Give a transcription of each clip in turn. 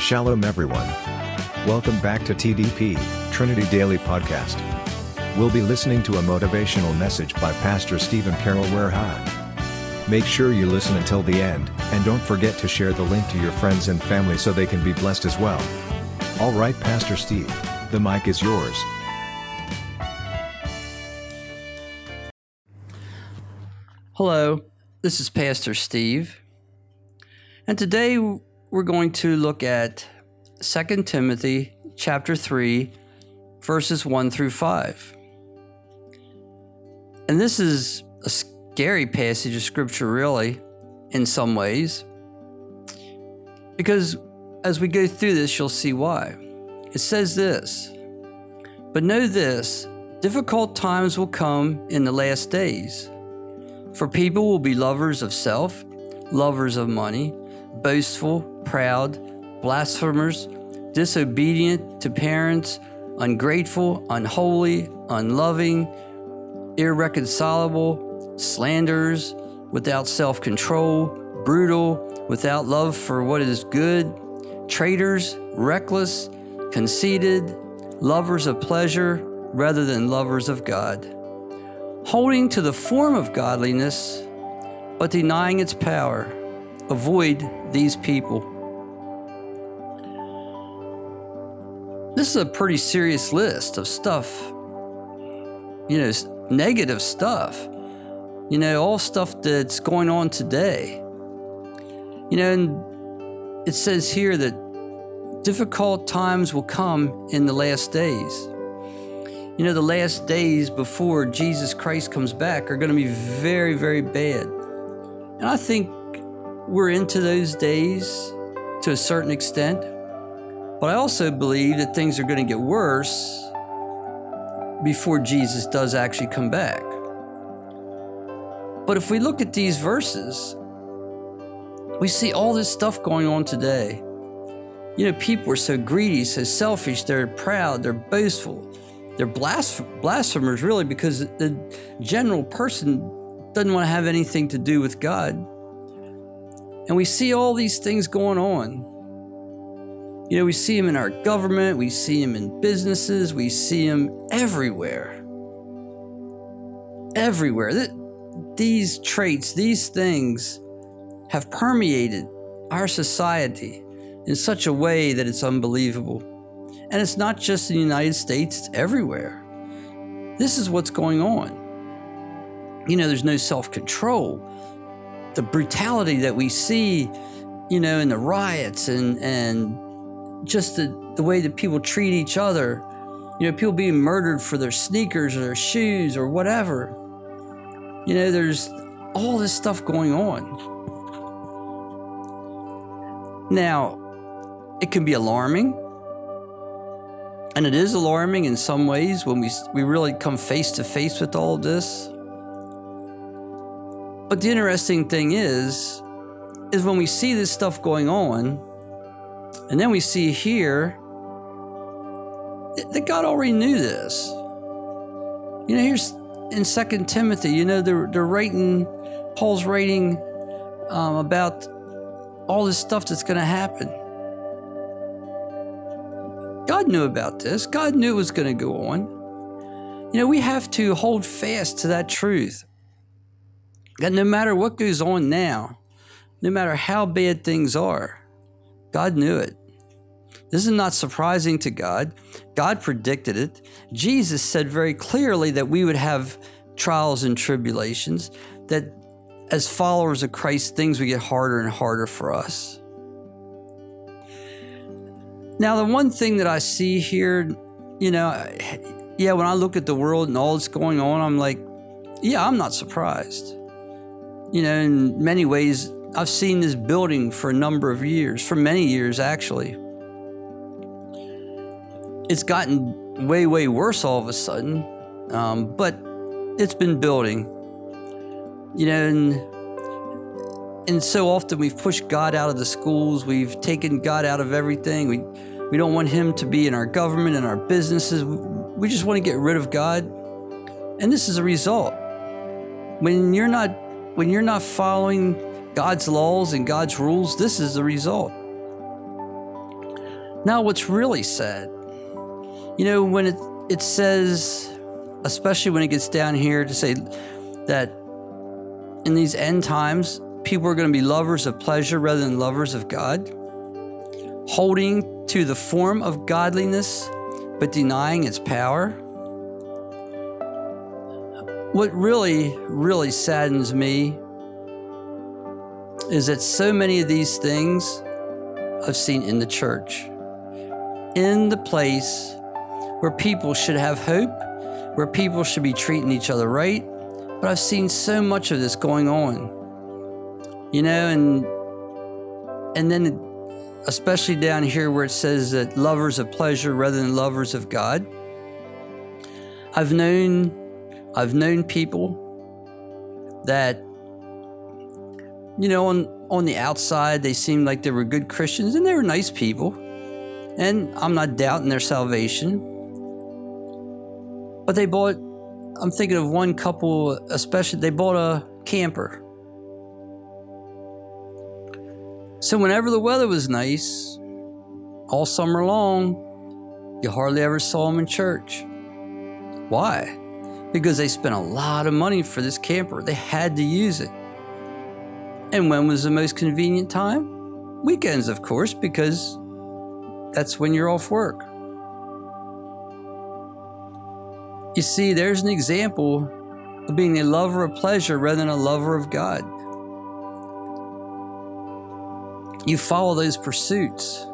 Shalom, everyone. Welcome back to TDP, Trinity Daily Podcast. We'll be listening to a motivational message by Pastor Stephen Carroll Werha. Make sure you listen until the end, and don't forget to share the link to your friends and family so they can be blessed as well. All right, Pastor Steve, the mic is yours. Hello, this is Pastor Steve, and today we're going to look at 2 Timothy chapter 3 verses 1 through 5. And this is a scary passage of scripture really in some ways because as we go through this you'll see why. It says this, but know this, difficult times will come in the last days. For people will be lovers of self, lovers of money, boastful, proud, blasphemers, disobedient to parents, ungrateful, unholy, unloving, irreconcilable, slanderers, without self control, brutal, without love for what is good, traitors, reckless, conceited, lovers of pleasure rather than lovers of God holding to the form of godliness, but denying its power. Avoid these people. This is a pretty serious list of stuff, you know, negative stuff, you know, all stuff that's going on today. You know, and it says here that difficult times will come in the last days. You know, the last days before Jesus Christ comes back are going to be very, very bad. And I think we're into those days to a certain extent. But I also believe that things are going to get worse before Jesus does actually come back. But if we look at these verses, we see all this stuff going on today. You know, people are so greedy, so selfish, they're proud, they're boastful. They're blasphemers, really, because the general person doesn't want to have anything to do with God. And we see all these things going on. You know, we see them in our government, we see them in businesses, we see them everywhere. Everywhere. These traits, these things have permeated our society in such a way that it's unbelievable. And it's not just in the United States, it's everywhere. This is what's going on. You know, there's no self control. The brutality that we see, you know, in the riots and, and just the, the way that people treat each other, you know, people being murdered for their sneakers or their shoes or whatever. You know, there's all this stuff going on. Now, it can be alarming and it is alarming in some ways when we, we really come face to face with all of this. But the interesting thing is, is when we see this stuff going on, and then we see here that God already knew this. You know, here's in Second Timothy, you know, they're, they're writing, Paul's writing um, about all this stuff that's going to happen. God knew about this. God knew it was going to go on. You know, we have to hold fast to that truth. That no matter what goes on now, no matter how bad things are, God knew it. This is not surprising to God. God predicted it. Jesus said very clearly that we would have trials and tribulations, that as followers of Christ, things would get harder and harder for us. Now, the one thing that I see here, you know, yeah, when I look at the world and all that's going on, I'm like, yeah, I'm not surprised. You know, in many ways, I've seen this building for a number of years, for many years actually. It's gotten way, way worse all of a sudden, um, but it's been building. You know, and and so often we've pushed God out of the schools, we've taken God out of everything. We we don't want him to be in our government and our businesses. We just want to get rid of God. And this is a result. When you're not when you're not following God's laws and God's rules, this is the result. Now, what's really sad, you know, when it, it says, especially when it gets down here to say that in these end times, people are going to be lovers of pleasure rather than lovers of God, holding to the form of godliness but denying its power. What really, really saddens me is that so many of these things I've seen in the church, in the place where people should have hope, where people should be treating each other right. But I've seen so much of this going on, you know, and and then especially down here where it says that lovers of pleasure rather than lovers of God. I've known I've known people that you know on on the outside they seemed like they were good Christians and they were nice people. And I'm not doubting their salvation. But they bought I'm thinking of one couple especially they bought a camper So, whenever the weather was nice, all summer long, you hardly ever saw them in church. Why? Because they spent a lot of money for this camper. They had to use it. And when was the most convenient time? Weekends, of course, because that's when you're off work. You see, there's an example of being a lover of pleasure rather than a lover of God you follow those pursuits.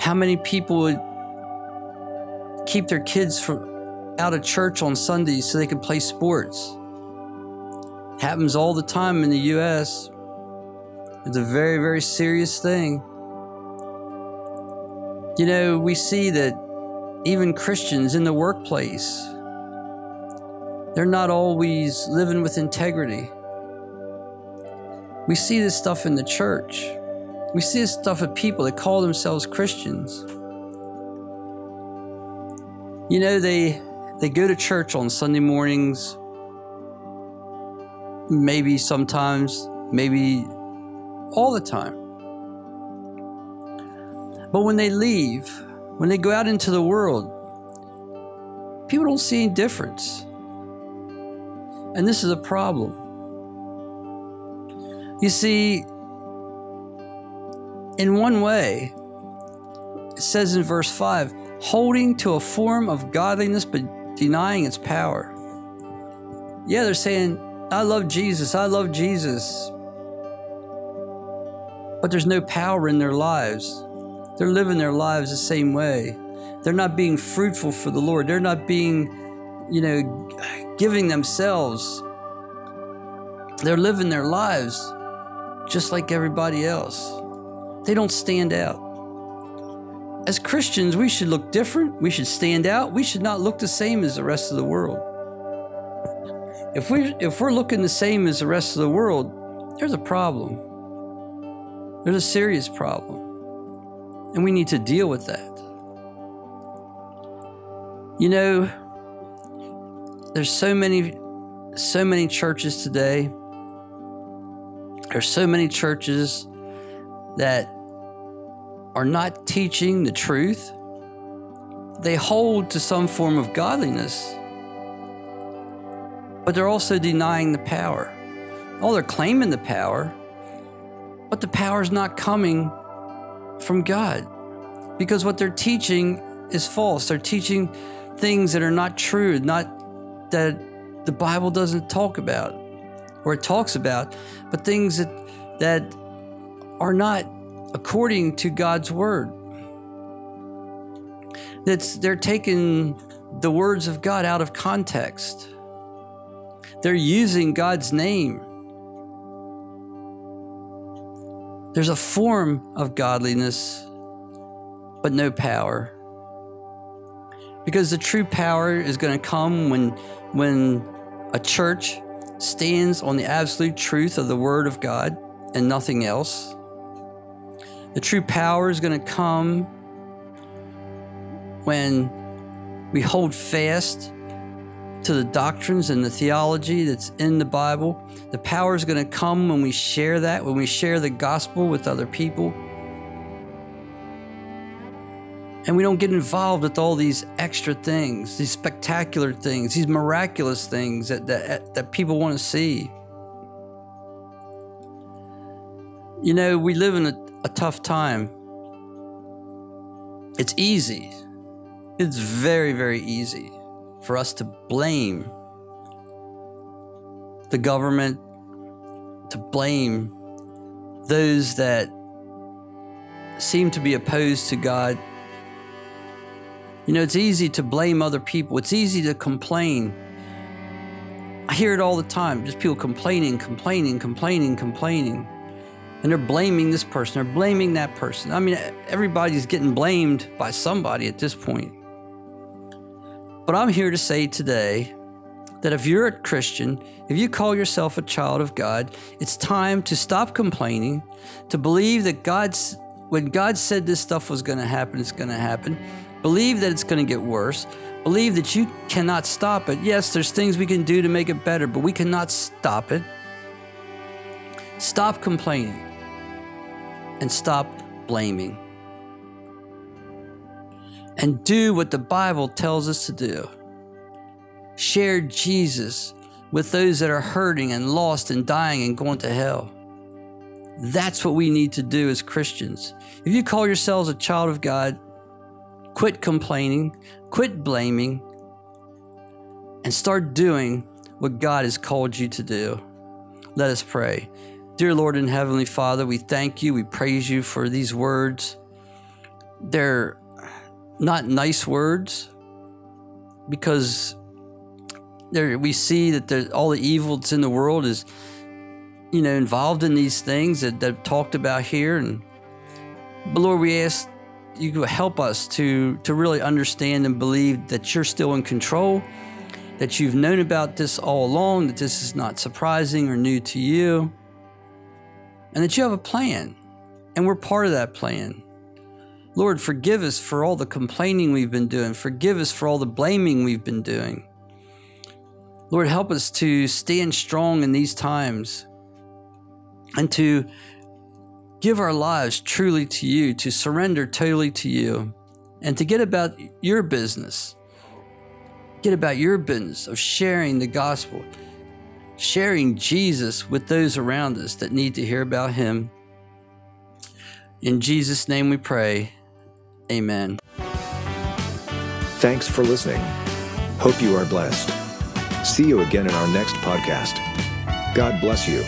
How many people would keep their kids from out of church on Sundays so they can play sports? Happens all the time in the US. It's a very, very serious thing. You know, we see that even Christians in the workplace, they're not always living with integrity. We see this stuff in the church. We see this stuff with people that call themselves Christians. You know, they they go to church on Sunday mornings, maybe sometimes, maybe all the time. But when they leave, when they go out into the world, people don't see any difference. And this is a problem. You see, in one way, it says in verse 5 holding to a form of godliness but denying its power. Yeah, they're saying, I love Jesus, I love Jesus. But there's no power in their lives. They're living their lives the same way. They're not being fruitful for the Lord. They're not being, you know, giving themselves. They're living their lives just like everybody else. They don't stand out. As Christians, we should look different. We should stand out. We should not look the same as the rest of the world. If we if we're looking the same as the rest of the world, there's a problem. There's a serious problem. And we need to deal with that. You know, there's so many so many churches today there's so many churches that are not teaching the truth. They hold to some form of godliness, but they're also denying the power. Oh, they're claiming the power, but the power is not coming from God because what they're teaching is false. They're teaching things that are not true, not that the Bible doesn't talk about or it talks about, but things that that are not according to God's word. That's they're taking the words of God out of context. They're using God's name. There's a form of godliness, but no power. Because the true power is going to come when when a church stands on the absolute truth of the Word of God and nothing else. The true power is going to come when we hold fast to the doctrines and the theology that's in the Bible. The power is going to come when we share that, when we share the gospel with other people. And we don't get involved with all these extra things, these spectacular things, these miraculous things that, that, that people want to see. You know, we live in a, a tough time. It's easy. It's very, very easy for us to blame the government, to blame those that seem to be opposed to God. You know, it's easy to blame other people, it's easy to complain. I hear it all the time just people complaining, complaining, complaining, complaining. And they're blaming this person, they're blaming that person. I mean, everybody's getting blamed by somebody at this point. But I'm here to say today that if you're a Christian, if you call yourself a child of God, it's time to stop complaining, to believe that God's when God said this stuff was going to happen, it's going to happen. Believe that it's going to get worse. Believe that you cannot stop it. Yes, there's things we can do to make it better, but we cannot stop it. Stop complaining and stop blaming. And do what the Bible tells us to do share Jesus with those that are hurting and lost and dying and going to hell. That's what we need to do as Christians. If you call yourselves a child of God, quit complaining, quit blaming, and start doing what God has called you to do. Let us pray. Dear Lord and Heavenly Father, we thank you, we praise you for these words. They're not nice words because there we see that all the evil that's in the world is you know, involved in these things that, that talked about here. And but Lord, we ask you to help us to to really understand and believe that you're still in control, that you've known about this all along, that this is not surprising or new to you, and that you have a plan, and we're part of that plan. Lord, forgive us for all the complaining we've been doing. Forgive us for all the blaming we've been doing. Lord, help us to stand strong in these times and to give our lives truly to you, to surrender totally to you, and to get about your business. Get about your business of sharing the gospel, sharing Jesus with those around us that need to hear about him. In Jesus' name we pray. Amen. Thanks for listening. Hope you are blessed. See you again in our next podcast. God bless you.